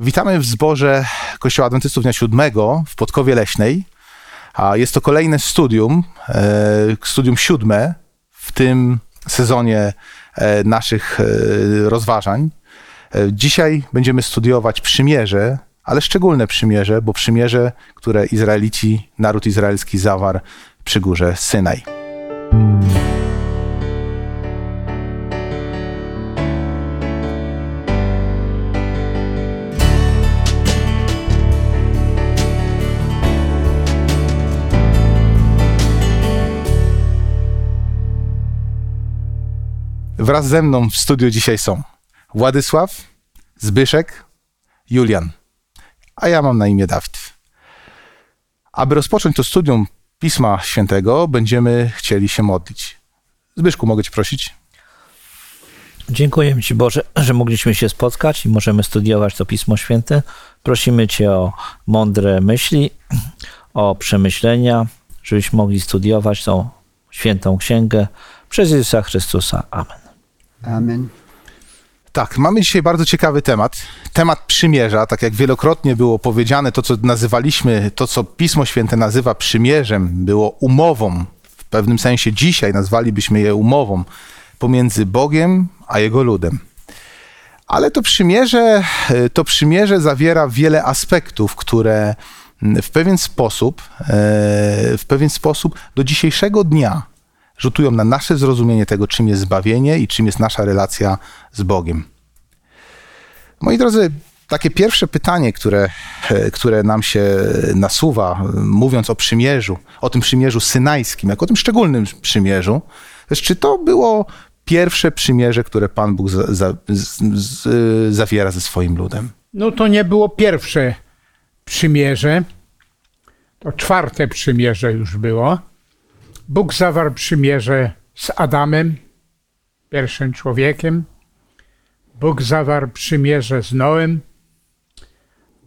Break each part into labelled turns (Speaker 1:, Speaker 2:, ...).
Speaker 1: Witamy w zborze Kościoła Adwentystów Dnia Siódmego w Podkowie Leśnej. A jest to kolejne studium, e, studium siódme w tym sezonie e, naszych e, rozważań. Dzisiaj będziemy studiować przymierze, ale szczególne przymierze, bo przymierze, które Izraelici, naród izraelski zawarł przy górze Synaj. Wraz ze mną w studiu dzisiaj są Władysław, Zbyszek, Julian, a ja mam na imię Dawid. Aby rozpocząć to studium Pisma Świętego, będziemy chcieli się modlić. Zbyszku, mogę Cię prosić?
Speaker 2: Dziękujemy Ci Boże, że mogliśmy się spotkać i możemy studiować to Pismo Święte. Prosimy Cię o mądre myśli, o przemyślenia, żebyśmy mogli studiować tą świętą księgę przez Jezusa Chrystusa. Amen.
Speaker 3: Amen.
Speaker 1: Tak, mamy dzisiaj bardzo ciekawy temat. Temat przymierza, tak jak wielokrotnie było powiedziane, to co nazywaliśmy, to co Pismo Święte nazywa przymierzem, było umową. W pewnym sensie dzisiaj nazwalibyśmy je umową pomiędzy Bogiem a Jego ludem. Ale to przymierze, to przymierze zawiera wiele aspektów, które w pewien sposób, e, w pewien sposób do dzisiejszego dnia rzutują na nasze zrozumienie tego, czym jest zbawienie i czym jest nasza relacja z Bogiem. Moi drodzy, takie pierwsze pytanie, które, e, które nam się nasuwa, mówiąc o przymierzu, o tym przymierzu synajskim, jako o tym szczególnym przymierzu, jest, czy to było pierwsze przymierze, które Pan Bóg za, za, z, zawiera ze swoim ludem?
Speaker 3: No to nie było pierwsze przymierze, to czwarte przymierze już było. Bóg zawarł przymierze z Adamem, pierwszym człowiekiem. Bóg zawarł przymierze z Noem.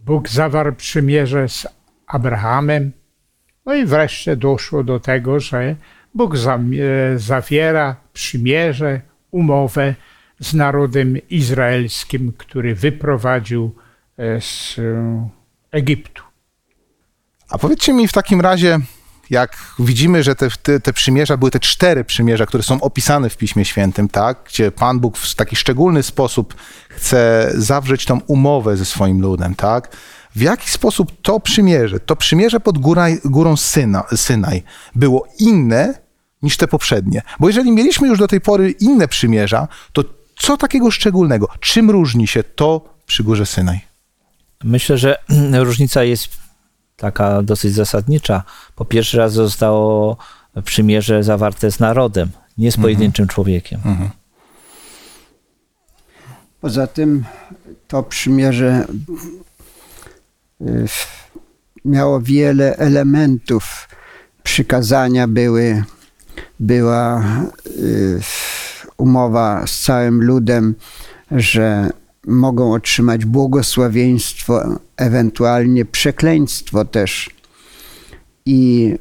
Speaker 3: Bóg zawarł przymierze z Abrahamem. No i wreszcie doszło do tego, że Bóg e, zawiera przymierze, umowę z narodem izraelskim, który wyprowadził e, z Egiptu.
Speaker 1: A powiedzcie mi w takim razie, jak widzimy, że te, te, te, przymierza były te cztery przymierza, które są opisane w Piśmie Świętym, tak, gdzie Pan Bóg w taki szczególny sposób chce zawrzeć tą umowę ze swoim ludem, tak, w jaki sposób to przymierze, to przymierze pod górą Syna, Synaj było inne niż te poprzednie? Bo jeżeli mieliśmy już do tej pory inne przymierza, to co takiego szczególnego? Czym różni się to przy górze Synaj?
Speaker 2: Myślę, że różnica jest taka dosyć zasadnicza. Po pierwszy raz zostało przymierze zawarte z narodem, nie z mhm. pojedynczym mhm. człowiekiem. Mhm.
Speaker 4: Poza tym to przymierze y, miało wiele elementów. Przykazania były, była y, umowa z całym ludem, że mogą otrzymać błogosławieństwo, ewentualnie przekleństwo też. I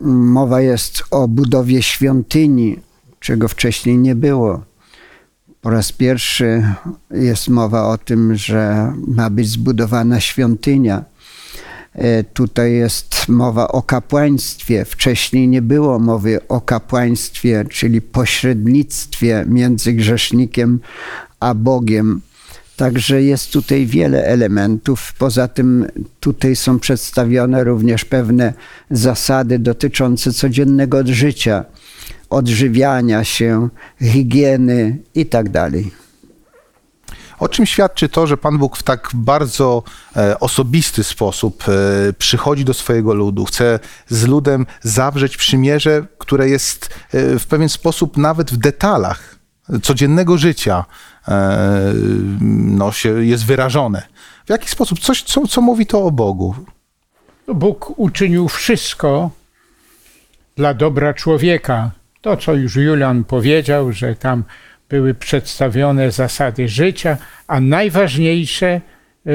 Speaker 4: mowa jest o budowie świątyni, czego wcześniej nie było. Po raz pierwszy jest mowa o tym, że ma być zbudowana świątynia. E, tutaj jest mowa o kapłaństwie. Wcześniej nie było mowy o kapłaństwie, czyli pośrednictwie między grzesznikiem a Bogiem. Także jest tutaj wiele elementów. Poza tym tutaj są przedstawione również pewne zasady dotyczące codziennego życia, odżywiania się, higieny itd. Tak
Speaker 1: o czym świadczy to, że Pan Bóg w tak bardzo e, osobisty sposób e, przychodzi do swojego ludu, chce z ludem zawrzeć przymierze, które jest e, w pewien sposób nawet w detalach codziennego życia E, no, się, jest wyrażone. W jaki sposób? Coś, co, co mówi to o Bogu?
Speaker 3: No, Bóg uczynił wszystko dla dobra człowieka. To, co już Julian powiedział, że tam były przedstawione zasady życia, a najważniejsze,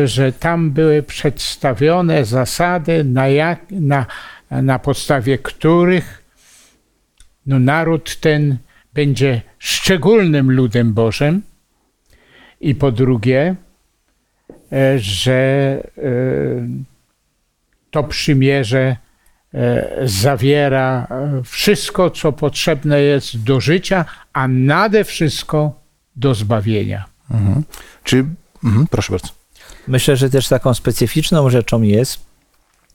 Speaker 3: że tam były przedstawione zasady, na, jak, na, na podstawie których no, naród ten będzie szczególnym ludem Bożym, i po drugie, e, że e, to przymierze e, zawiera wszystko, co potrzebne jest do życia, a nade wszystko do zbawienia.
Speaker 1: Czy, mhm, proszę bardzo.
Speaker 2: Myślę, że też taką specyficzną rzeczą jest,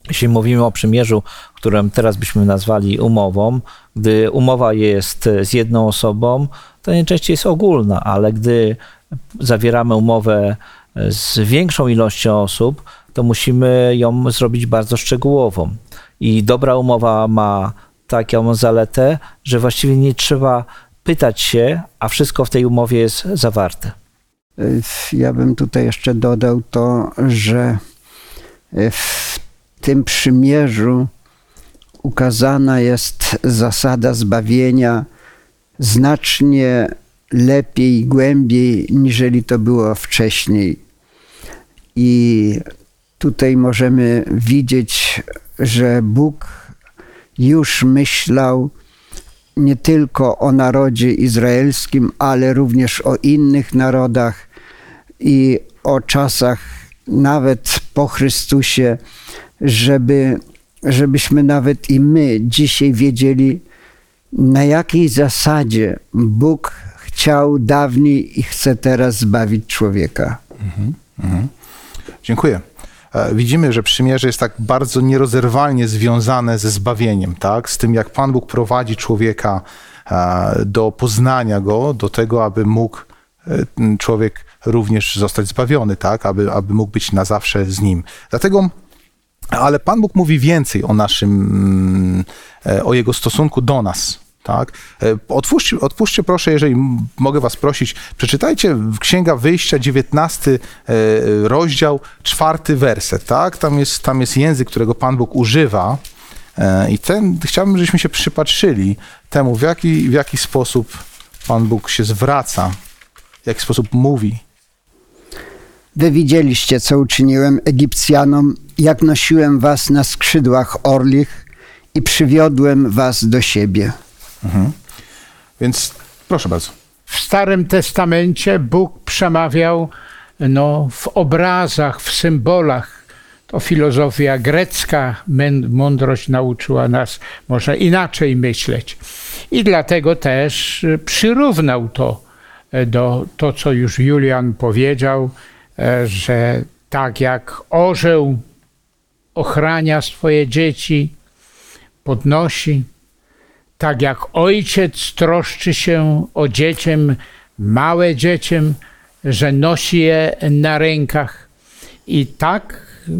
Speaker 2: jeśli mówimy o przymierzu, którym teraz byśmy nazwali umową, gdy umowa jest z jedną osobą, to najczęściej jest ogólna, ale gdy zawieramy umowę z większą ilością osób, to musimy ją zrobić bardzo szczegółową. I dobra umowa ma taką zaletę, że właściwie nie trzeba pytać się, a wszystko w tej umowie jest zawarte.
Speaker 4: Ja bym tutaj jeszcze dodał to, że y, w tym przymierzu ukazana jest zasada zbawienia znacznie lepiej i głębiej, niżeli to było wcześniej. I tutaj możemy widzieć, że Bóg już myślał nie tylko o narodzie izraelskim, ale również o innych narodach i o czasach nawet po Chrystusie, żeby, żebyśmy nawet i my dzisiaj wiedzieli, na jakiej zasadzie Bóg chciał dawniej i chce teraz zbawić człowieka.
Speaker 1: Dziękuję. E, Widzimy, że przymierze jest tak bardzo nierozerwalnie związane ze zbawieniem, tak? Z tym, jak Pan Bóg prowadzi człowieka e, do poznania go, do tego, aby mógł e, człowiek również zostać zbawiony, tak? Aby, aby mógł być na zawsze z nim. Dlatego, ale Pan Bóg mówi więcej o naszym, mm, e, o jego stosunku do nas. Tak? E, Otwórzcie, otwórzcie proszę, jeżeli mogę was prosić, przeczytajcie Księga Wyjścia, 19 e, rozdział, czwarty werset. Tak? Tam, jest, tam jest język, którego Pan Bóg używa i ten, chciałbym, żebyśmy się przypatrzyli temu, w jaki, w jaki sposób Pan Bóg się zwraca, w jaki sposób mówi.
Speaker 4: Wy widzieliście, co uczyniłem Egipcjanom, jak nosiłem was na skrzydłach orlich i przywiodłem was do siebie.
Speaker 1: Więc proszę bardzo.
Speaker 3: W Starym Testamencie Bóg przemawiał no, w obrazach, w symbolach. To filozofia grecka, mądrość nauczyła nas może inaczej myśleć. I dlatego też y, przyrównał to e, do to, co już Julian powiedział, że tak jak orzeł ochrania swoje dzieci, podnosi, tak jak ojciec troszczy się o dzieciem, małe dzieciem, że nosi je na rękach. I tak y,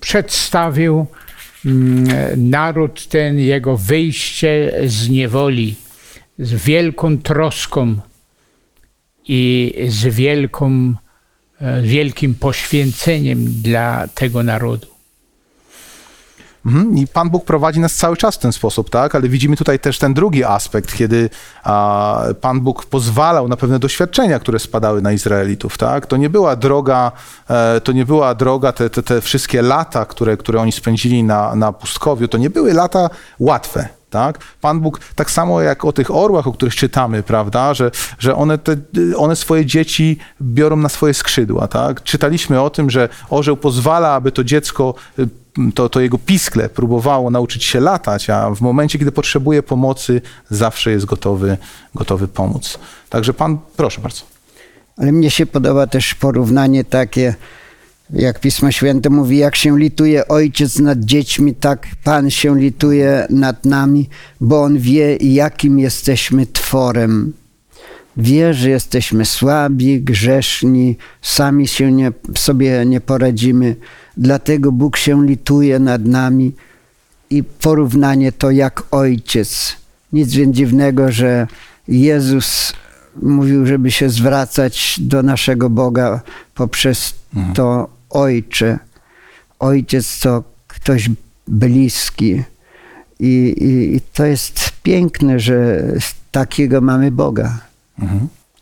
Speaker 3: przedstawił mm, naród ten, jego wyjście z niewoli, z wielką troską i z wielką, e, wielkim poświęceniem dla tego narodu.
Speaker 1: Mhm. I Pan Bóg prowadzi nas cały czas w ten sposób, tak? Ale widzimy tutaj też ten drugi aspekt, kiedy Pan Bóg pozwalał na pewne doświadczenia, które spadały na Izraelitów, tak? To nie była droga, e, to nie była droga, te, te, te wszystkie lata, które, które oni spędzili na, na pustkowiu, to nie były lata łatwe. Tak? Pan Bóg, tak samo jak o tych orłach, o których czytamy, prawda, że, że one, te, one swoje dzieci biorą na swoje skrzydła. Tak? Czytaliśmy o tym, że orzeł pozwala, aby to dziecko y, to, to jego piskle próbowało nauczyć się latać, a w momencie, kiedy potrzebuje pomocy, zawsze jest gotowy, gotowy pomóc. Także pan, proszę bardzo.
Speaker 4: Ale mnie się podoba też porównanie takie, jak Pismo Święte mówi, jak się lituje ojciec nad dziećmi, tak Pan się lituje nad nami, bo On wie, jakim jesteśmy tworem. Wie, że jesteśmy słabi, grzeszni, sami się nie, sobie nie poradzimy. Dlatego Bóg się lituje nad nami i porównanie to jak ojciec. Nic więc dziwnego, że Jezus mówił, żeby się zwracać do naszego Boga poprzez to Ojcze. Ojciec to ktoś bliski. I, i, I to jest piękne, że takiego mamy Boga.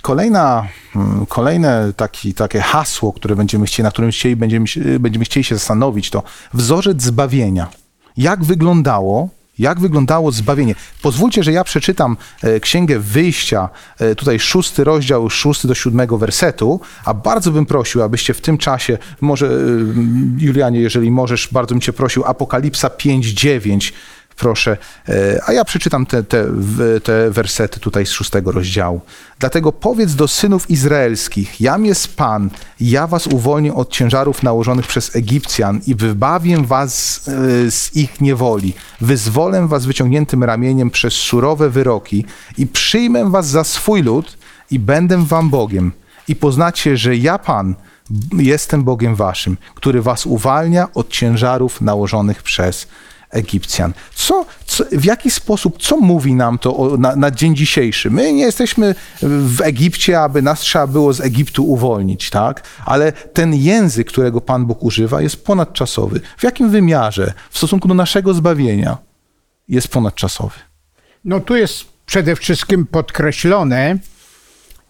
Speaker 1: Kolejna, mm, kolejne taki, takie hasło, które będziemy chcieli, na którym chcieli, będziemy, będziemy chcieli się zastanowić, to wzorzec zbawienia. Jak wyglądało, Jak wyglądało zbawienie? Pozwólcie, że ja przeczytam e, Księgę Wyjścia, e, tutaj szósty rozdział, szósty do siódmego wersetu, a bardzo bym prosił, abyście w tym czasie, może e, Julianie, jeżeli możesz, bardzo bym cię prosił, Apokalipsa 5:9 proszę. E, A ja przeczytam te, te, te wersety tutaj z szóstego rozdziału. Dlatego powiedz do synów izraelskich, jam jest Pan, ja was uwolnię od ciężarów nałożonych przez Egipcjan i wybawię was e, z ich niewoli. Wyzwolę was wyciągniętym ramieniem przez surowe wyroki i przyjmę was za swój lud i będę wam Bogiem. I poznacie, że ja Pan jestem Bogiem waszym, który was uwalnia od ciężarów nałożonych przez Egipcjan. Co, co, w jaki sposób, co mówi nam to o, na, na dzień dzisiejszy? My nie jesteśmy w Egipcie, aby nas trzeba było z Egiptu uwolnić, tak? Ale ten język, którego Pan Bóg używa, jest ponadczasowy. W jakim wymiarze w stosunku do naszego zbawienia jest ponadczasowy?
Speaker 3: No tu jest przede wszystkim podkreślone,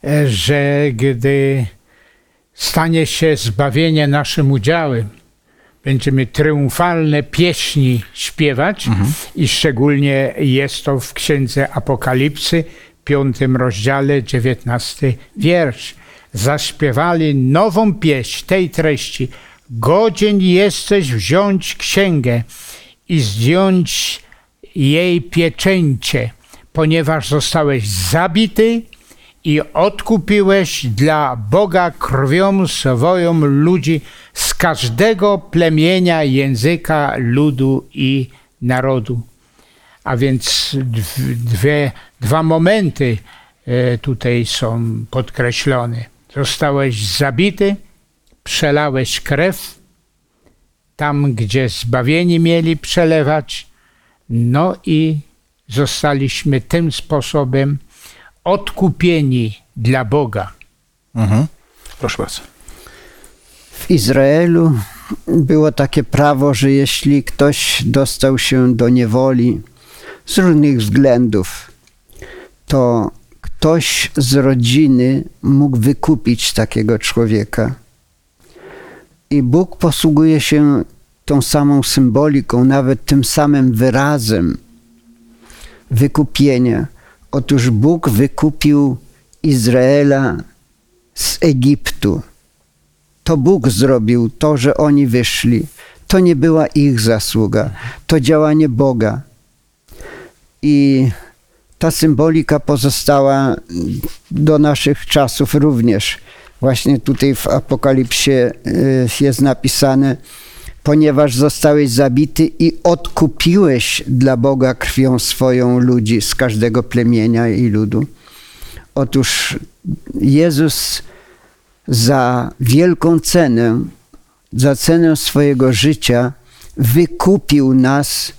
Speaker 3: e, że gdy stanie się zbawienie naszym udziałem, będziemy triumfalne pieśni śpiewać i szczególnie jest to w Księdze Apokalipsy, piątym rozdziale, dziewiętnasty wiersz. Zaśpiewali nową pieśń tej treści. Godzien jesteś wziąć księgę i zdjąć jej pieczęcie, ponieważ zostałeś zabity i odkupiłeś dla Boga krwią swoją ludzi z każdego plemienia, języka, ludu i narodu. A więc dw- dwie, dwa momenty e, tutaj są podkreślone. Zostałeś zabity, przelałeś krew, tam gdzie zbawieni mieli przelewać, no i zostaliśmy tym sposobem odkupieni dla Boga.
Speaker 1: Mhm. Proszę bardzo.
Speaker 4: W Izraelu było takie prawo, że jeśli ktoś dostał się do niewoli z różnych względów, to ktoś z rodziny mógł wykupić takiego człowieka. I Bóg posługuje się tą samą symboliką, nawet tym samym wyrazem wykupienia. Otóż Bóg wykupił Izraela z Egiptu. To Bóg zrobił to, że oni wyszli. To nie była ich zasługa, to działanie Boga. I ta symbolika pozostała do naszych czasów również. Właśnie tutaj w Apokalipsie y, jest napisane, ponieważ zostałeś zabity i odkupiłeś dla Boga krwią swoją ludzi z każdego plemienia i ludu. Otóż Jezus za wielką cenę, za cenę swojego życia, wykupił nas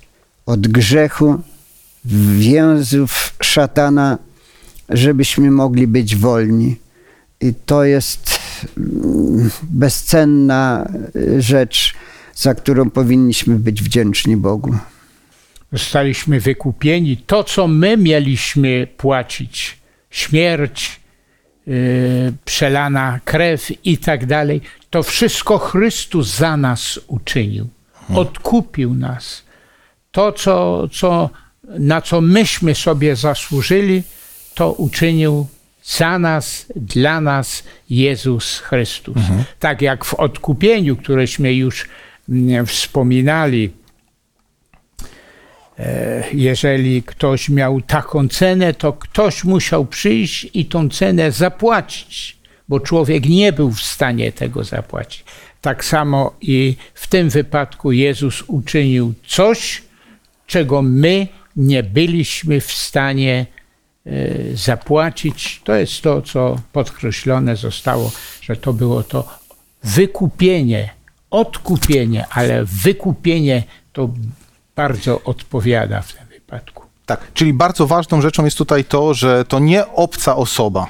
Speaker 4: od grzechu, więzów szatana, żebyśmy mogli być wolni. I to jest bezcenna rzecz, za którą powinniśmy być wdzięczni Bogu.
Speaker 3: Zostaliśmy wykupieni. To, co my mieliśmy płacić, śmierć, yy, przelana krew i tak dalej, to wszystko Chrystus za nas uczynił. Odkupił nas. To, co, co, na co myśmy sobie zasłużyli, to uczynił za nas, dla nas Jezus Chrystus. Tak jak w odkupieniu, któreśmy już wspominali, E, jeżeli ktoś miał taką cenę, to ktoś musiał przyjść i tą cenę zapłacić, bo człowiek nie był w stanie tego zapłacić. Tak samo i w tym wypadku Jezus uczynił coś, czego my nie byliśmy w stanie e, zapłacić. To jest to, co podkreślone zostało, że to było to wykupienie, odkupienie, ale wykupienie to bardzo odpowiada w tym wypadku.
Speaker 1: Tak, czyli bardzo ważną rzeczą jest tutaj to, że to nie obca osoba.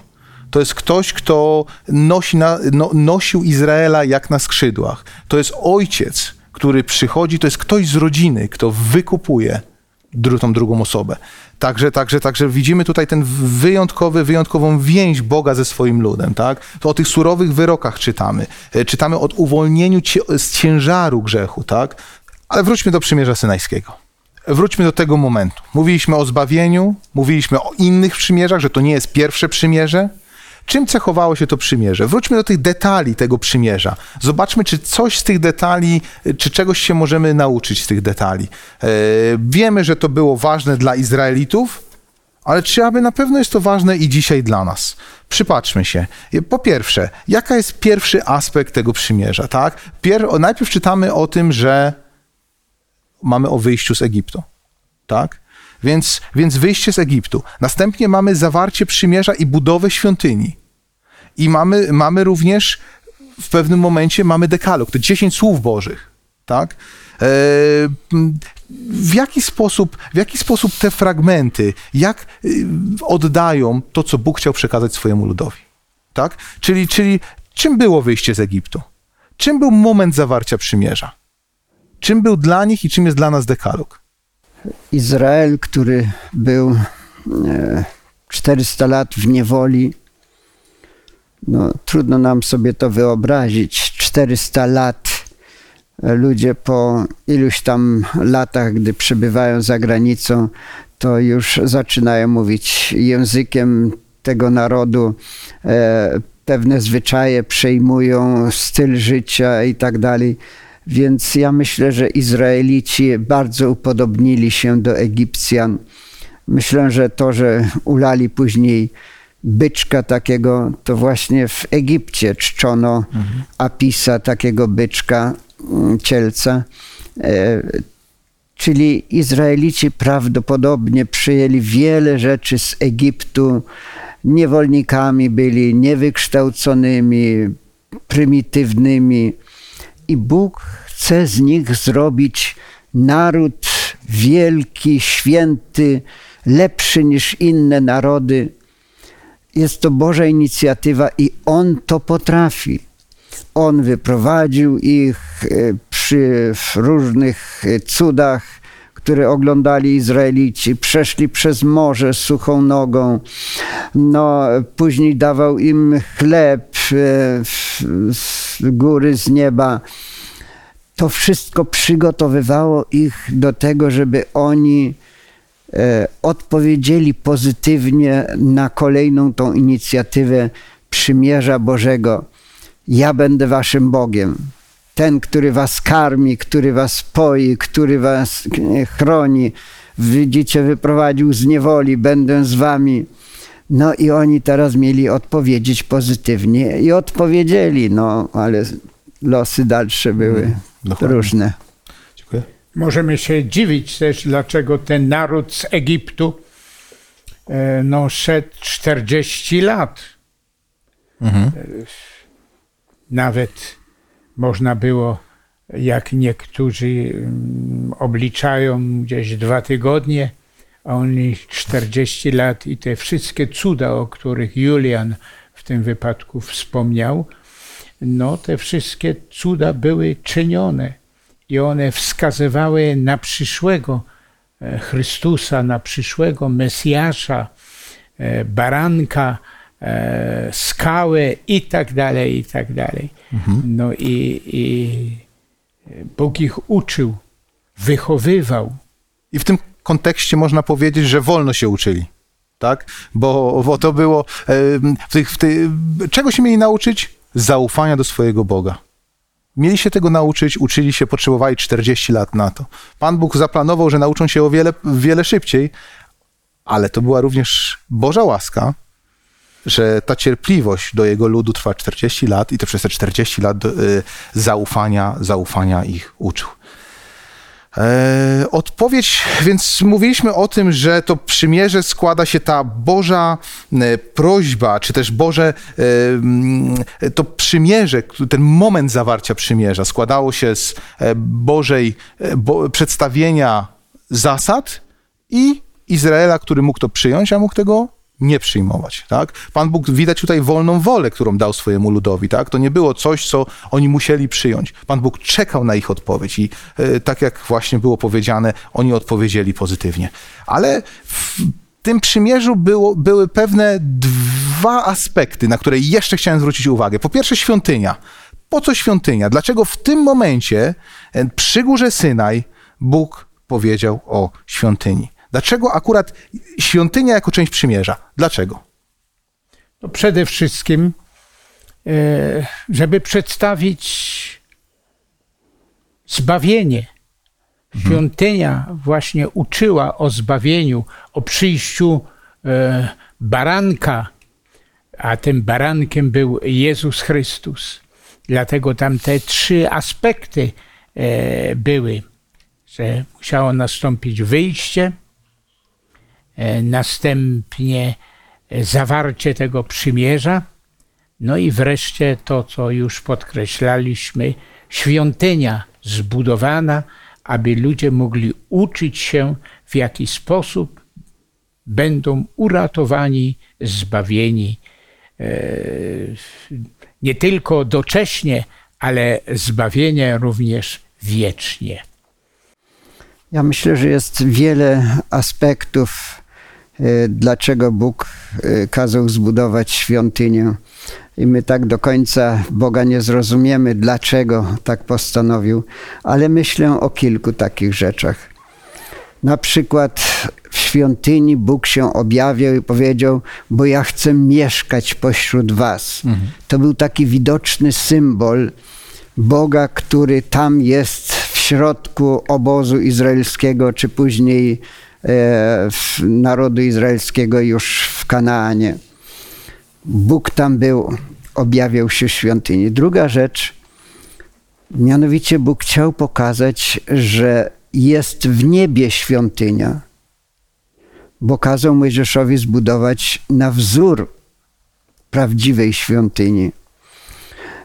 Speaker 1: To jest ktoś, kto nosi na, no, nosił Izraela jak na skrzydłach. To jest ojciec, który przychodzi, to jest ktoś z rodziny, kto wykupuje dru, tą drugą osobę. Także, także, także widzimy tutaj ten wyjątkowy, wyjątkową więź Boga ze swoim ludem. Tak? To o tych surowych wyrokach czytamy. E, Czytamy o uwolnieniu z ciężaru grzechu. Tak? Ale wróćmy do przymierza synajskiego. wróćmy do tego momentu. Mówiliśmy o zbawieniu, mówiliśmy o innych przymierzach, że to nie jest pierwsze przymierze. Czym cechowało się to przymierze? Wróćmy do tych detali tego przymierza. Zobaczmy, czy coś z tych detali, czy czegoś się możemy nauczyć z tych detali. E, wiemy, że to było ważne dla Izraelitów, ale czy aby na pewno jest to ważne i dzisiaj dla nas? Przypatrzmy się. Po pierwsze, jaka jest pierwszy aspekt tego przymierza, tak? Pier najpierw czytamy o tym, że mamy o wyjściu z Egiptu, tak? Więc, więc wyjście z Egiptu. Następnie mamy zawarcie przymierza i budowę świątyni. I mamy, mamy również w pewnym momencie mamy dekalog, to 10 słów bożych, tak? E, w jaki sposób, w jaki sposób te fragmenty, jak y, oddają to, co Bóg chciał przekazać swojemu ludowi, tak? Czyli, czyli czym było wyjście z Egiptu? Czym był moment zawarcia przymierza? Czym był dla nich i czym jest dla nas dekalog?
Speaker 4: Izrael, który był 400 e, lat w niewoli, no, trudno nam sobie to wyobrazić. 400 lat e, ludzie po iluś tam latach, gdy przebywają za granicą, to już zaczynają mówić językiem tego narodu, e, pewne zwyczaje przejmują, styl życia i tak dalej. Więc ja myślę, że Izraelici bardzo upodobnili się do Egipcjan. Myślę, że to, że ulali później byczka takiego, to właśnie w Egipcie czczono mhm. Apisa, takiego byczka, mm, cielca. E, czyli Izraelici prawdopodobnie przyjęli wiele rzeczy z Egiptu, niewolnikami byli, niewykształconymi, prymitywnymi i Bóg chce z nich zrobić naród wielki, święty, lepszy niż inne narody. Jest to Boża inicjatywa i On to potrafi. On wyprowadził ich e, przy różnych cudach, które oglądali Izraelici, przeszli przez morze suchą nogą. No, później dawał im chleb e, z góry, z nieba to wszystko przygotowywało ich do tego, żeby oni e, odpowiedzieli pozytywnie na kolejną tą inicjatywę przymierza Bożego. Ja będę waszym Bogiem. Ten, który was karmi, który was poi, który was e, chroni. Widzicie, wyprowadził z niewoli, będę z wami. No i oni teraz mieli odpowiedzieć pozytywnie i odpowiedzieli, no ale losy dalsze były. Dokładnie. różne.
Speaker 3: Możemy się dziwić też, dlaczego ten naród z Egiptu e, no, szedł 40 lat. Mhm. Nawet można było, jak niektórzy mm, obliczają, gdzieś dwa tygodnie, a oni 40 lat i te wszystkie cuda, o których Julian w tym wypadku wspomniał, no te wszystkie cuda były czynione i one wskazywały na przyszłego e, Chrystusa, na przyszłego Mesjasza, e, baranka, e, skałę i tak dalej, i tak dalej. Mhm. No i, i Bóg ich uczył, wychowywał.
Speaker 1: I w tym kontekście można powiedzieć, że wolno się uczyli tak? Bo, bo to było. W tych, w tych, czego się mieli nauczyć? zaufania do swojego Boga. Mieli się tego nauczyć, uczyli się, potrzebowali 40 lat na to. Pan Bóg zaplanował, że nauczą się o wiele, wiele szybciej, ale to była również Boża łaska, że ta cierpliwość do jego ludu trwa 40 lat i to przez te 40 lat y, zaufania, zaufania ich uczył. E, odpowiedź, więc mówiliśmy o tym, że to przymierze składa się ta Boża e, prośba, czy też Boże, e, to przymierze, ten moment zawarcia przymierza składało się z Bożej bo, przedstawienia zasad i Izraela, który mógł to przyjąć, a mógł tego nie przyjmować, tak? Pan Bóg widać tutaj wolną wolę, którą dał swojemu ludowi, tak? To nie było coś, co oni musieli przyjąć. Pan Bóg czekał na ich odpowiedź i e, tak jak właśnie było powiedziane, oni odpowiedzieli pozytywnie. Ale w tym przymierzu było, były pewne dwa aspekty, na które jeszcze chciałem zwrócić uwagę. Po pierwsze świątynia. Po co świątynia? Dlaczego w tym momencie e, przy górze Synaj Bóg powiedział o świątyni? Dlaczego akurat świątynia jako część przymierza? Dlaczego?
Speaker 3: To przede wszystkim, e, żeby przedstawić zbawienie. Świątynia właśnie uczyła o zbawieniu, o przyjściu e, baranka, a tym barankiem był Jezus Chrystus. Dlatego tam te trzy aspekty e, były, że musiało nastąpić wyjście, następnie e, zawarcie tego przymierza, no i wreszcie to, co już podkreślaliśmy, świątynia zbudowana, aby ludzie mogli uczyć się, w jaki sposób będą uratowani, zbawieni. e, Nie tylko docześnie, ale zbawienie również wiecznie.
Speaker 4: Ja myślę, że jest wiele aspektów, dlaczego Bóg y, kazał zbudować świątynię. I my tak do końca Boga nie zrozumiemy, dlaczego tak postanowił, ale myślę o kilku takich rzeczach. Na przykład w świątyni Bóg się objawiał i powiedział: Bo ja chcę mieszkać pośród Was. To był taki widoczny symbol Boga, który tam jest w środku obozu izraelskiego, czy później e, narodu izraelskiego już w Kanaanie. Bóg tam był, objawiał się w świątyni. Druga rzecz, mianowicie Bóg chciał pokazać, że jest w niebie świątynia, bo kazał Mojżeszowi zbudować na wzór prawdziwej świątyni.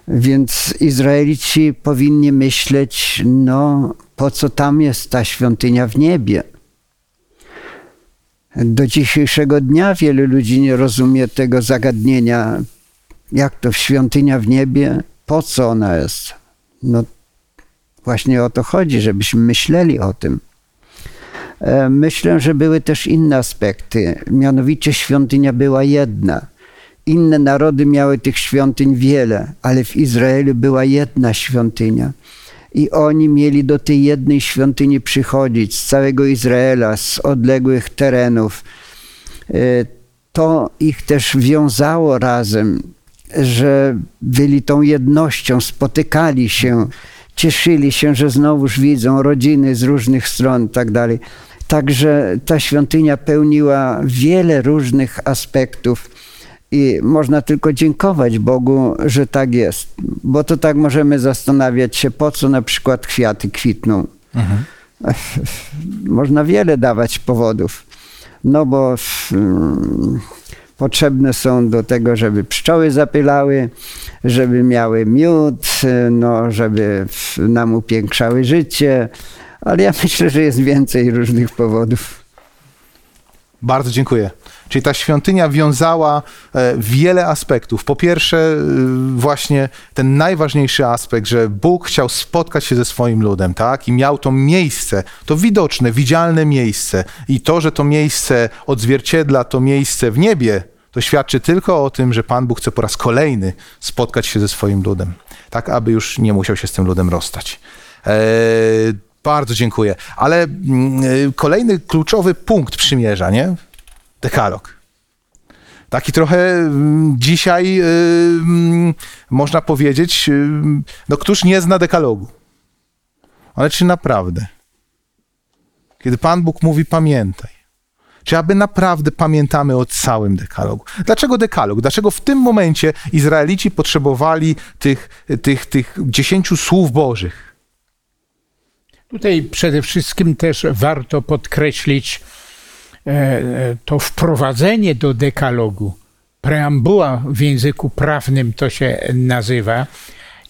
Speaker 4: Więc Izraelici powinni myśleć, no po co tam jest ta świątynia w niebie? Do dzisiejszego dnia wielu ludzi nie rozumie tego zagadnienia, jak to świątynia w niebie, po co ona jest? No właśnie o to chodzi, żebyśmy myśleli o tym. E, Myślę, że były też inne aspekty, mianowicie świątynia była jedna. Inne narody miały tych świątyń wiele, ale w Izraelu była jedna świątynia. I oni mieli do tej jednej świątyni przychodzić z całego Izraela, z odległych terenów. E, To ich też wiązało razem, że byli tą jednością, spotykali się, cieszyli się, że znowuż widzą rodziny z różnych stron i tak. Także ta świątynia pełniła wiele różnych aspektów i można tylko dziękować Bogu, że tak jest. Bo to tak możemy zastanawiać się, po co na przykład kwiaty kwitną. Można wiele dawać powodów. No bo mm, potrzebne są do tego, żeby pszczoły zapylały, żeby miały miód, no, żeby nam upiększały życie. Ale ja myślę, że jest więcej różnych powodów.
Speaker 1: Bardzo dziękuję. Czyli ta świątynia wiązała e, wiele aspektów. Po pierwsze, y, właśnie ten najważniejszy aspekt, że Bóg chciał spotkać się ze swoim ludem, tak? I miał to miejsce, to widoczne, widzialne miejsce. I to, że to miejsce odzwierciedla to miejsce w niebie, to świadczy tylko o tym, że Pan Bóg chce po raz kolejny spotkać się ze swoim ludem, tak aby już nie musiał się z tym ludem rozstać. E, bardzo dziękuję. Ale mm, y, kolejny kluczowy punkt przymierza, nie? Dekalog. Taki trochę mm, dzisiaj y, mm, można powiedzieć, y, no któż nie zna dekalogu? Ale czy naprawdę? Kiedy Pan Bóg mówi pamiętaj, czy aby naprawdę pamiętamy o całym dekalogu? Dlaczego dekalog? Dlaczego w tym momencie Izraelici potrzebowali tych, tych, tych dziesięciu słów Bożych?
Speaker 3: Tutaj przede wszystkim też warto podkreślić to wprowadzenie do dekalogu. Preambuła w języku prawnym to się nazywa.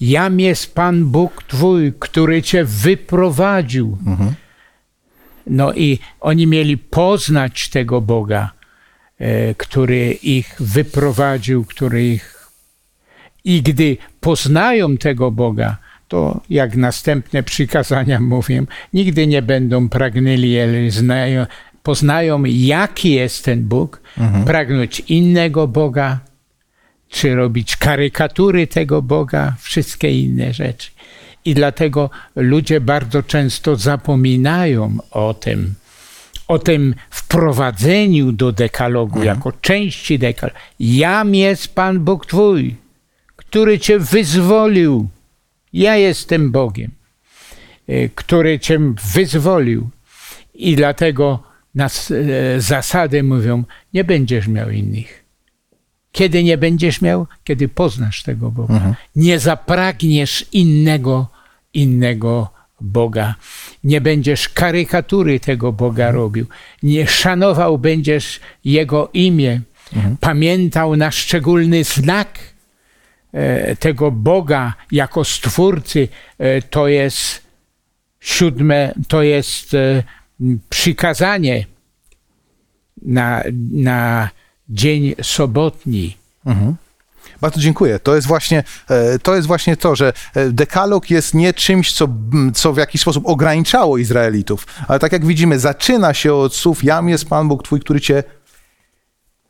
Speaker 3: Jam jest Pan Bóg Twój, który Cię wyprowadził. No i oni mieli poznać tego Boga, e, który ich wyprowadził, który ich. I gdy poznają tego Boga, to jak następne przykazania mówią, nigdy nie będą pragnęli, poznają, jaki jest ten Bóg, pragnąć innego Boga, czy robić karykatury tego Boga, wszystkie inne rzeczy. I dlatego ludzie bardzo często zapominają o tym, o tym wprowadzeniu do dekalogu jako części dekalogu. Jam jest Pan Bóg Twój, który Cię wyzwolił. Ja jestem Bogiem, y, który Cię wyzwolił. I dlatego nas, e, zasady mówią, nie będziesz miał innych. Kiedy nie będziesz miał? Kiedy poznasz tego Boga. Nie zapragniesz innego, innego Boga. Nie będziesz karykatury tego Boga robił. Nie szanował będziesz Jego imię. Pamiętał na szczególny znak e, tego Boga jako Stwórcy. E, To jest siódme, to jest e, przykazanie na, na dzień sobotni.
Speaker 1: Bardzo dziękuję. To jest właśnie e, to, jest właśnie to że e, dekalog jest nie czymś, co, co w jakiś sposób ograniczało Izraelitów, ale tak jak widzimy, zaczyna się od słów Jam jest Pan Bóg Twój, który Cię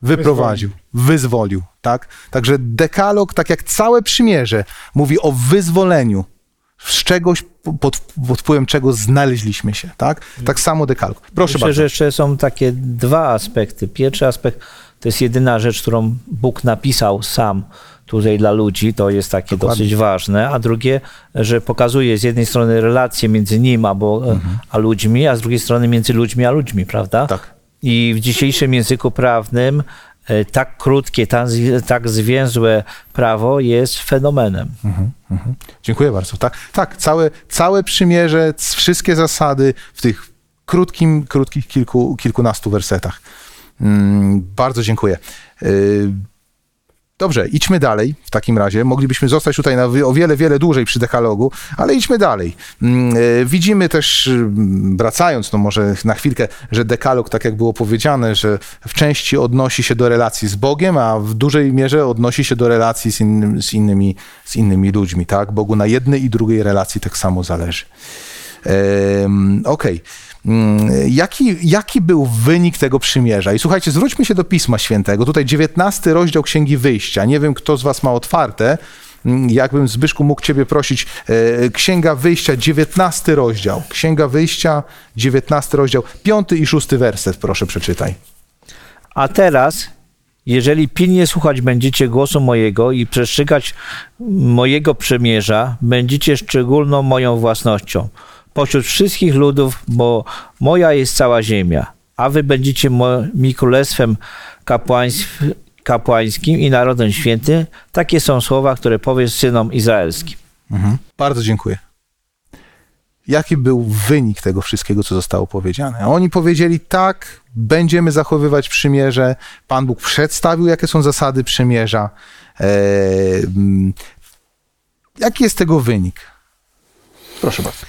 Speaker 1: wyprowadził, wyzwolił. tak? Także dekalog, tak jak całe przymierze, mówi o wyzwoleniu z czegoś, pod, pod wpływem czego znaleźliśmy się. Tak, tak samo dekalog. Proszę
Speaker 2: Myślę,
Speaker 1: bardzo.
Speaker 2: że jeszcze są takie dwa aspekty. Pierwszy aspekt to jest jedyna rzecz, którą Bóg napisał sam tutaj dla ludzi, to jest takie
Speaker 1: Dokładnie.
Speaker 2: dosyć ważne, a drugie, że pokazuje z jednej strony relacje między nim a, bo,
Speaker 1: Mhm.
Speaker 2: a ludźmi, a z drugiej strony między ludźmi a ludźmi, prawda?
Speaker 1: Tak.
Speaker 2: I w dzisiejszym języku prawnym tak krótkie, tak, tak zwięzłe prawo jest fenomenem.
Speaker 1: Dziękuję bardzo. Tak, tak całe, całe przymierze, wszystkie zasady w tych krótkim, krótkich kilku, kilkunastu wersetach. Mm, bardzo dziękuję. Y, Dobrze, idźmy dalej w takim razie. Moglibyśmy zostać tutaj na o wiele, wiele dłużej przy dekalogu, ale idźmy dalej. Mm, y, Widzimy też, mm, wracając, no może na chwilkę, że dekalog, tak jak było powiedziane, że w części odnosi się do relacji z Bogiem, a w dużej mierze odnosi się do relacji z, innym, z, innymi, z innymi ludźmi. Tak? Bogu na jednej i drugiej relacji tak samo zależy. Okej. Mm, Jaki, jaki był wynik tego przymierza? I słuchajcie, zwróćmy się do Pisma Świętego. Tutaj 19 rozdział Księgi Wyjścia. Nie wiem, kto z was ma otwarte. Mm, Jakbym Zbyszku mógł ciebie prosić. e, Księga Wyjścia, 19 rozdział. Księga Wyjścia, 19 rozdział. Piąty i szósty werset, proszę przeczytaj.
Speaker 2: A teraz, jeżeli pilnie słuchać będziecie głosu mojego i przestrzegać mojego przymierza, będziecie szczególną moją własnością pośród wszystkich ludów, bo moja jest cała ziemia, a wy będziecie mi królestwem kapłańskim i narodem świętym. Takie są słowa, które powiesz synom izraelskim.
Speaker 1: Mhm. Bardzo dziękuję. Jaki był wynik tego wszystkiego, co zostało powiedziane? Oni powiedzieli tak, będziemy zachowywać przymierze. Pan Bóg przedstawił, jakie są zasady przymierza. Eee, jaki jest tego wynik? Proszę bardzo.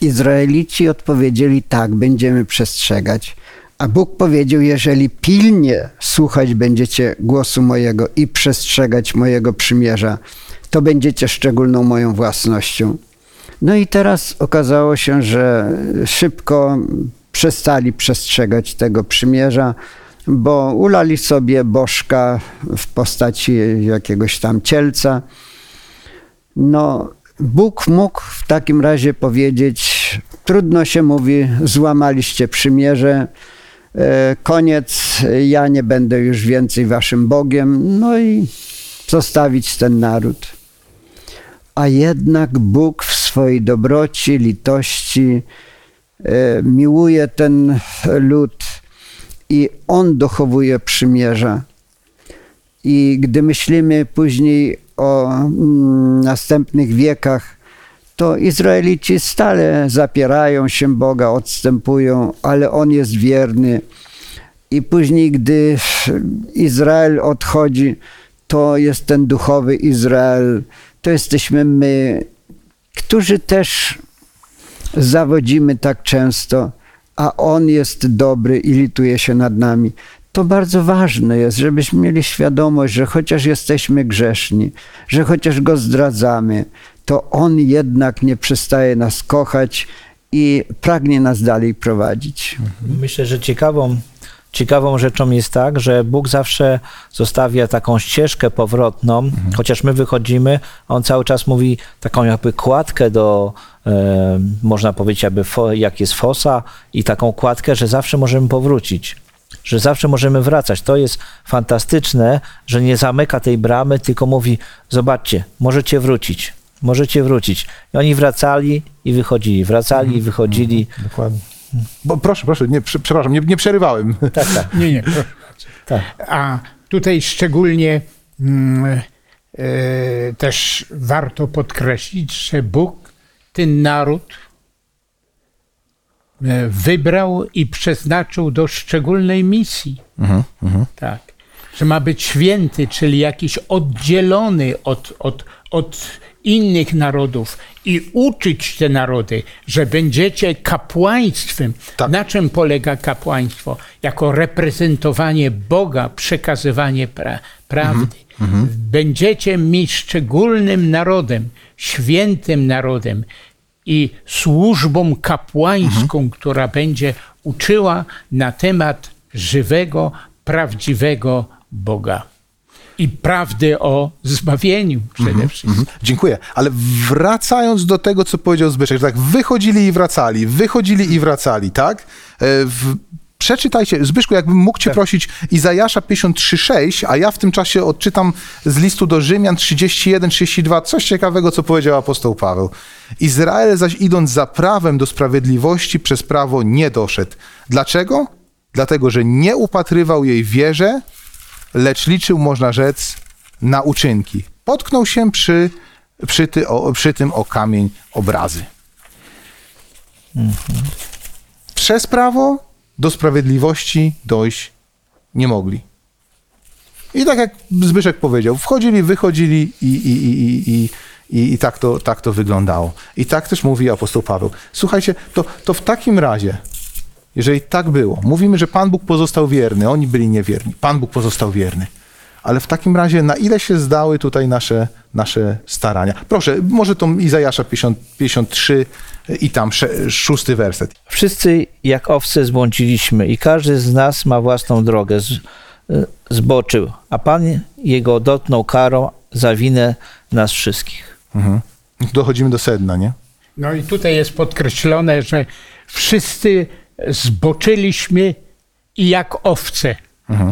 Speaker 4: Izraelici odpowiedzieli tak, będziemy przestrzegać. A Bóg powiedział, jeżeli pilnie słuchać będziecie głosu mojego i przestrzegać mojego przymierza, to będziecie szczególną moją własnością. No i teraz okazało się, że szybko przestali przestrzegać tego przymierza, bo ulali sobie bożka w postaci jakiegoś tam cielca. No, Bóg mógł w takim razie powiedzieć, trudno się mówi, złamaliście przymierze, e, koniec, ja nie będę już więcej waszym Bogiem, no i zostawić ten naród. A jednak Bóg w swojej dobroci, litości e, miłuje ten lud i On dochowuje przymierza. I gdy myślimy później o mm, następnych wiekach, to Izraelici stale zapierają się Boga, odstępują, ale On jest wierny. I później, gdy Izrael odchodzi, to jest ten duchowy Izrael, to jesteśmy my, którzy też zawodzimy tak często, a On jest dobry i lituje się nad nami. To bardzo ważne jest, żebyśmy mieli świadomość, że chociaż jesteśmy grzeszni, że chociaż Go zdradzamy, to On jednak nie przestaje nas kochać i pragnie nas dalej prowadzić.
Speaker 2: Myślę, że ciekawą, ciekawą rzeczą jest tak, że Bóg zawsze zostawia taką ścieżkę powrotną, chociaż my wychodzimy, a on cały czas mówi taką jakby kładkę do, e, można powiedzieć, jakby fo, jak jest fosa i taką kładkę, że zawsze możemy powrócić. Że zawsze możemy wracać. To jest fantastyczne, że nie zamyka tej bramy, tylko mówi: Zobaczcie, możecie wrócić, możecie wrócić. I oni wracali i wychodzili, wracali i wychodzili.
Speaker 1: Dokładnie. Bo proszę, proszę, nie, prze- przepraszam, nie, nie przerywałem.
Speaker 2: Tak, tak.
Speaker 3: Nie, nie.
Speaker 2: tak.
Speaker 3: A tutaj szczególnie mm, e, też warto podkreślić, że Bóg ten naród wybrał i przeznaczył do szczególnej misji. Tak. Że ma być święty, czyli jakiś oddzielony od, od, od innych narodów i uczyć te narody, że będziecie kapłaństwem.
Speaker 1: Tak.
Speaker 3: Na czym polega kapłaństwo? Jako reprezentowanie Boga, przekazywanie pra prawdy. Będziecie mi szczególnym narodem, świętym narodem i służbą kapłańską, która będzie uczyła na temat żywego, prawdziwego Boga. I prawdy o zbawieniu przede wszystkim.
Speaker 1: Mhm. Dziękuję. Ale wracając do tego, co powiedział Zbyszek, że tak wychodzili i wracali, wychodzili i wracali, tak? E, W, przeczytajcie, Zbyszku, jakbym mógł cię prosić, Izajasza 53,6, a ja w tym czasie odczytam z listu do Rzymian 31-32, coś ciekawego, co powiedział apostoł Paweł. Izrael zaś idąc za prawem do sprawiedliwości przez prawo nie doszedł. Dlaczego? Dlatego, że nie upatrywał jej wierze, lecz liczył, można rzec, na uczynki. Potknął się przy, przy, ty, o, przy tym o kamień obrazy. Przez prawo do sprawiedliwości dojść nie mogli. I tak jak Zbyszek powiedział, wchodzili, wychodzili i, i, i, i, i, i, tak, to, tak to wyglądało. I tak też mówi apostoł Paweł. Słuchajcie, to, to w takim razie, jeżeli tak było, mówimy, że Pan Bóg pozostał wierny, oni byli niewierni, Pan Bóg pozostał wierny. Ale w takim razie, na ile się zdały tutaj nasze, nasze starania? Proszę, może tą Izajasza 50, 53 i tam sze- szósty werset.
Speaker 2: Wszyscy jak owce zbłądziliśmy i każdy z nas ma własną drogę. Z, zboczył, a Pan jego dotknął karą za winę nas wszystkich.
Speaker 1: Mhm. Dochodzimy do sedna, nie?
Speaker 3: No i tutaj jest podkreślone, że wszyscy zboczyliśmy i jak owce.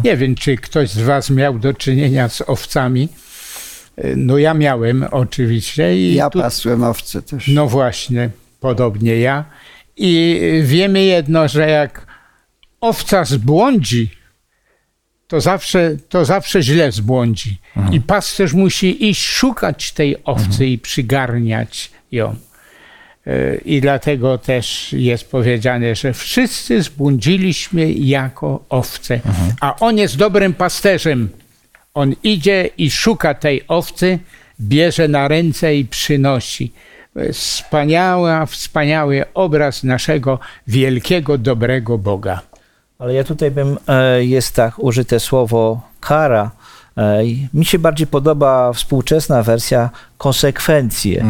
Speaker 3: Nie wiem, czy ktoś z was miał do czynienia z owcami. No ja miałem oczywiście. I
Speaker 4: Ja
Speaker 3: tu-
Speaker 4: pasłem owce też.
Speaker 3: No właśnie, podobnie ja. I wiemy jedno, że jak owca zbłądzi, to zawsze, to zawsze źle zbłądzi. I pasterz musi iść szukać tej owcy i przygarniać ją. E, I dlatego też jest powiedziane, że wszyscy zbłądziliśmy jako owce, a on jest dobrym pasterzem. On idzie i szuka tej owcy, bierze na ręce i przynosi. Jest Wspaniała, wspaniały obraz naszego wielkiego, dobrego Boga.
Speaker 2: Ale ja tutaj bym, e, jest tak użyte słowo kara. E, Mi się bardziej podoba współczesna wersja konsekwencje,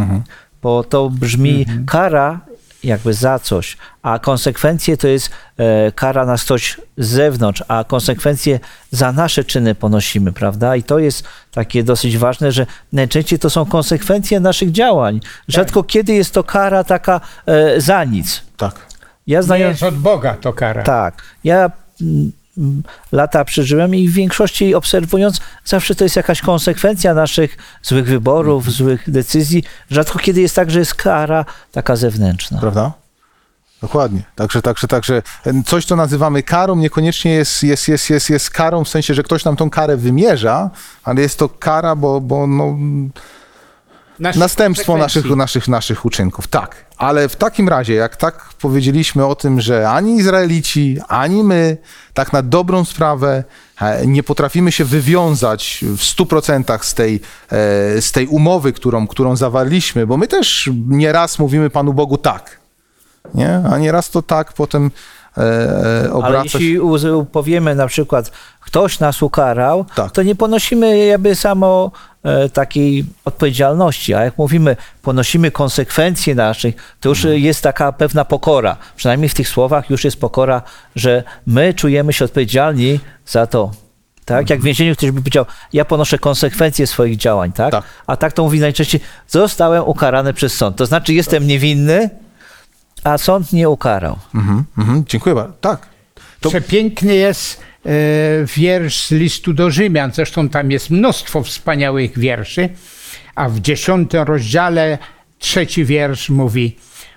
Speaker 2: bo to brzmi kara jakby za coś, a konsekwencje to jest e, kara nas coś z zewnątrz, a konsekwencje za nasze czyny ponosimy, prawda? I to jest takie dosyć ważne, że najczęściej to są konsekwencje naszych działań. Rzadko kiedy jest to kara taka e, za nic.
Speaker 1: Tak.
Speaker 2: Ja
Speaker 3: Nie
Speaker 2: znaję...
Speaker 3: jest od Boga to kara.
Speaker 2: Tak. Ja mm, lata przeżyłem i w większości obserwując, zawsze to jest jakaś konsekwencja naszych złych wyborów, złych decyzji. Rzadko kiedy jest tak, że jest kara taka zewnętrzna.
Speaker 1: Prawda? Dokładnie. Także, także, także coś, co nazywamy karą, niekoniecznie jest, jest, jest, jest, jest karą w sensie, że ktoś nam tą karę wymierza, ale jest to kara, bo, bo no,
Speaker 3: Naszych
Speaker 1: następstwo naszych, naszych, naszych uczynków. Tak. Ale w takim razie, jak tak powiedzieliśmy o tym, że ani Izraelici, ani my, tak na dobrą sprawę, e, nie potrafimy się wywiązać w 100% z tej, e, z tej umowy, którą, którą zawarliśmy, bo my też nieraz mówimy Panu Bogu tak. Nie? A nieraz to tak potem e,
Speaker 2: Ale
Speaker 1: obracać.
Speaker 2: jeśli powiemy na przykład, ktoś nas ukarał,
Speaker 1: Tak.
Speaker 2: to nie ponosimy jakby samo e, takiej odpowiedzialności, a jak mówimy, ponosimy konsekwencje naszych, to już
Speaker 1: Mhm.
Speaker 2: jest taka pewna pokora. Przynajmniej w tych słowach już jest pokora, że my czujemy się odpowiedzialni za to. Tak?
Speaker 1: Mhm.
Speaker 2: Jak w więzieniu ktoś by powiedział, ja ponoszę konsekwencje swoich działań, tak?
Speaker 1: Tak.
Speaker 2: A tak to mówi najczęściej, zostałem ukarany przez sąd. To znaczy jestem niewinny, a sąd nie ukarał.
Speaker 1: Mhm, mhm, dziękuję bardzo. Tak. To-
Speaker 3: Przepiękny jest wiersz z listu do Rzymian, zresztą tam jest mnóstwo wspaniałych wierszy, a w dziesiątym rozdziale trzeci wiersz mówi,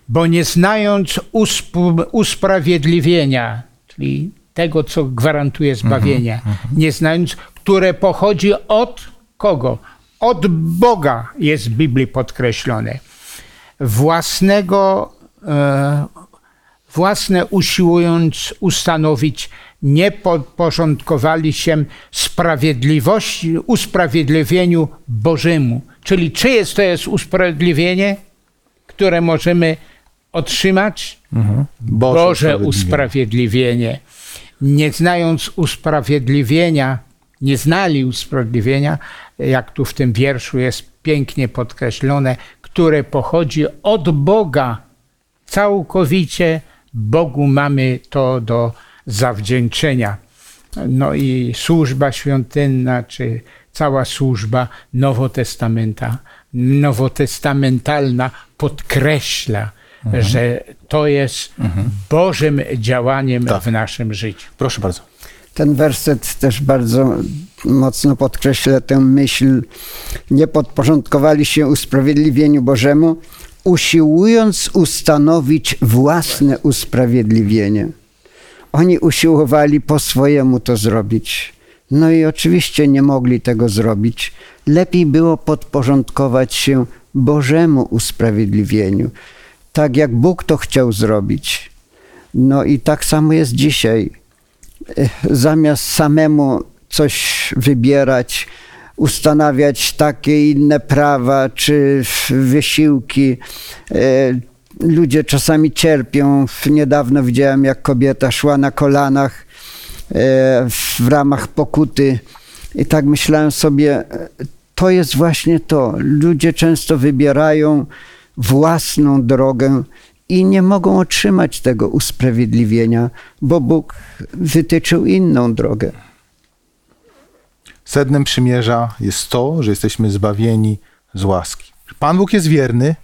Speaker 3: bo nie znając usp- usprawiedliwienia, czyli tego, co gwarantuje zbawienie, nie znając, które pochodzi od kogo? Od Boga jest w Biblii podkreślone. Własnego e, własne usiłując ustanowić, nie podporządkowali się sprawiedliwości, usprawiedliwieniu Bożemu. Czyli czyjeś to jest usprawiedliwienie, które możemy otrzymać?
Speaker 1: Boże,
Speaker 3: Boże
Speaker 1: usprawiedliwienie.
Speaker 3: usprawiedliwienie. Nie znając usprawiedliwienia, nie znali usprawiedliwienia, jak tu w tym wierszu jest pięknie podkreślone, które pochodzi od Boga. Całkowicie Bogu mamy to do zawdzięczenia. No i służba świątynna, czy cała służba Nowotestamenta, nowotestamentalna podkreśla, że to jest Bożym działaniem
Speaker 1: Tak.
Speaker 3: w naszym życiu.
Speaker 1: Proszę bardzo.
Speaker 4: Ten werset też bardzo mocno podkreśla tę myśl. Nie podporządkowali się usprawiedliwieniu Bożemu, usiłując ustanowić własne usprawiedliwienie. Oni usiłowali po swojemu to zrobić. No i oczywiście nie mogli tego zrobić. Lepiej było podporządkować się Bożemu usprawiedliwieniu, tak jak Bóg to chciał zrobić. No i tak samo jest dzisiaj zamiast samemu coś wybierać, ustanawiać takie inne prawa czy wysiłki. e, Ludzie czasami cierpią. Niedawno widziałem, jak kobieta szła na kolanach e, w ramach pokuty. I tak myślałem sobie, to jest właśnie to. Ludzie często wybierają własną drogę i nie mogą otrzymać tego usprawiedliwienia, bo Bóg wytyczył inną drogę.
Speaker 1: Sednem przymierza jest to, że jesteśmy zbawieni z łaski. Pan Bóg jest wierny,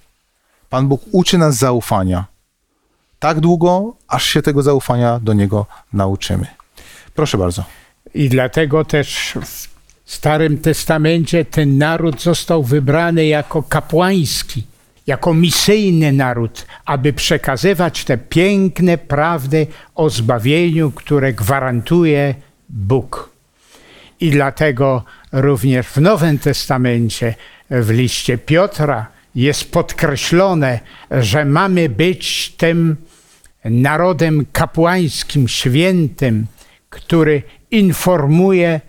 Speaker 1: Pan Bóg uczy nas zaufania. Tak długo, aż się tego zaufania do Niego nauczymy. Proszę bardzo.
Speaker 3: I dlatego też w Starym Testamencie ten naród został wybrany jako kapłański, jako misyjny naród, aby przekazywać te piękne prawdy o zbawieniu, które gwarantuje Bóg. I dlatego również w Nowym Testamencie, w liście Piotra, jest podkreślone, że mamy być tym narodem kapłańskim, świętym, który informuje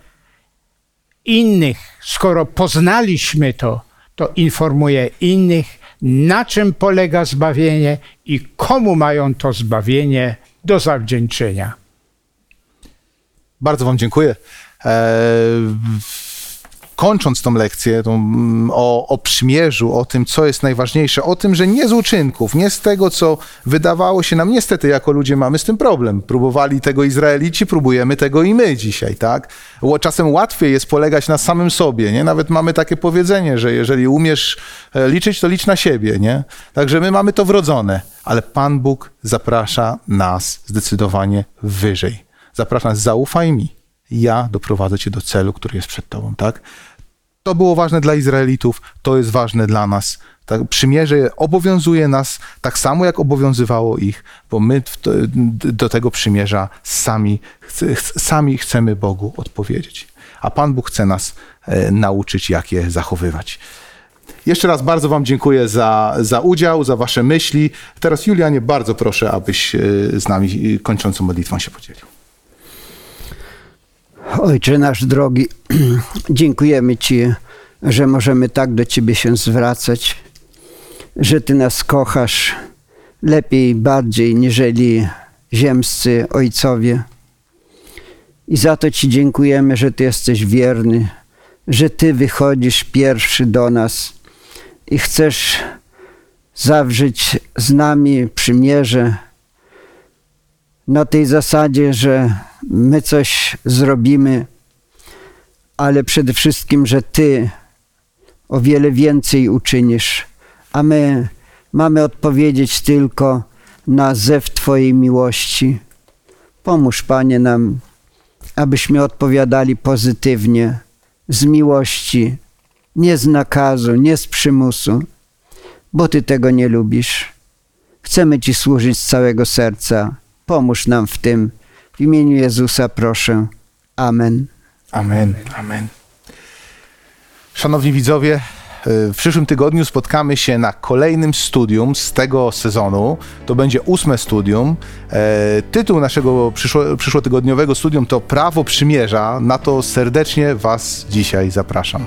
Speaker 3: innych. Skoro poznaliśmy to, to informuje innych, na czym polega zbawienie i komu mają to zbawienie do zawdzięczenia.
Speaker 1: Bardzo Wam dziękuję. Kończąc tą lekcję tą, mm, o, o przymierzu, o tym, co jest najważniejsze, o tym, że nie z uczynków, nie z tego, co wydawało się nam, niestety jako ludzie mamy z tym problem. Próbowali tego Izraelici, próbujemy tego i my dzisiaj, tak? Czasem łatwiej jest polegać na samym sobie, nie? Nawet mamy takie powiedzenie, że jeżeli umiesz e, liczyć, to licz na siebie, nie? Także my mamy to wrodzone, ale Pan Bóg zaprasza nas zdecydowanie wyżej. Zaprasza nas, zaufaj mi, ja doprowadzę cię do celu, który jest przed tobą, tak? To było ważne dla Izraelitów, to jest ważne dla nas. Tak, przymierze obowiązuje nas tak samo, jak obowiązywało ich, bo my to, do tego przymierza sami, ch- sami chcemy Bogu odpowiedzieć. A Pan Bóg chce nas e, nauczyć, jak je zachowywać. Jeszcze raz bardzo Wam dziękuję za, za udział, za Wasze myśli. Teraz, Julianie, bardzo proszę, abyś e, z nami e, kończącą modlitwą się podzielił.
Speaker 4: Ojcze nasz drogi, dziękujemy Ci, że możemy tak do Ciebie się zwracać, że Ty nas kochasz lepiej, bardziej, niżeli ziemscy ojcowie. I za to Ci dziękujemy, że Ty jesteś wierny, że Ty wychodzisz pierwszy do nas i chcesz zawrzeć z nami przymierze na tej zasadzie, że my coś zrobimy, ale przede wszystkim, że Ty o wiele więcej uczynisz, a my mamy odpowiedzieć tylko na zew Twojej miłości. Pomóż, Panie, nam, abyśmy odpowiadali pozytywnie, z miłości, nie z nakazu, nie z przymusu, bo Ty tego nie lubisz. Chcemy Ci służyć z całego serca. Pomóż nam w tym. W imieniu Jezusa proszę. Amen.
Speaker 1: Amen. Amen. Szanowni widzowie, w przyszłym tygodniu spotkamy się na kolejnym studium z tego sezonu. To będzie ósme studium. E, Tytuł naszego przyszło, przyszłotygodniowego studium to Prawo Przymierza. Na to serdecznie Was dzisiaj zapraszam.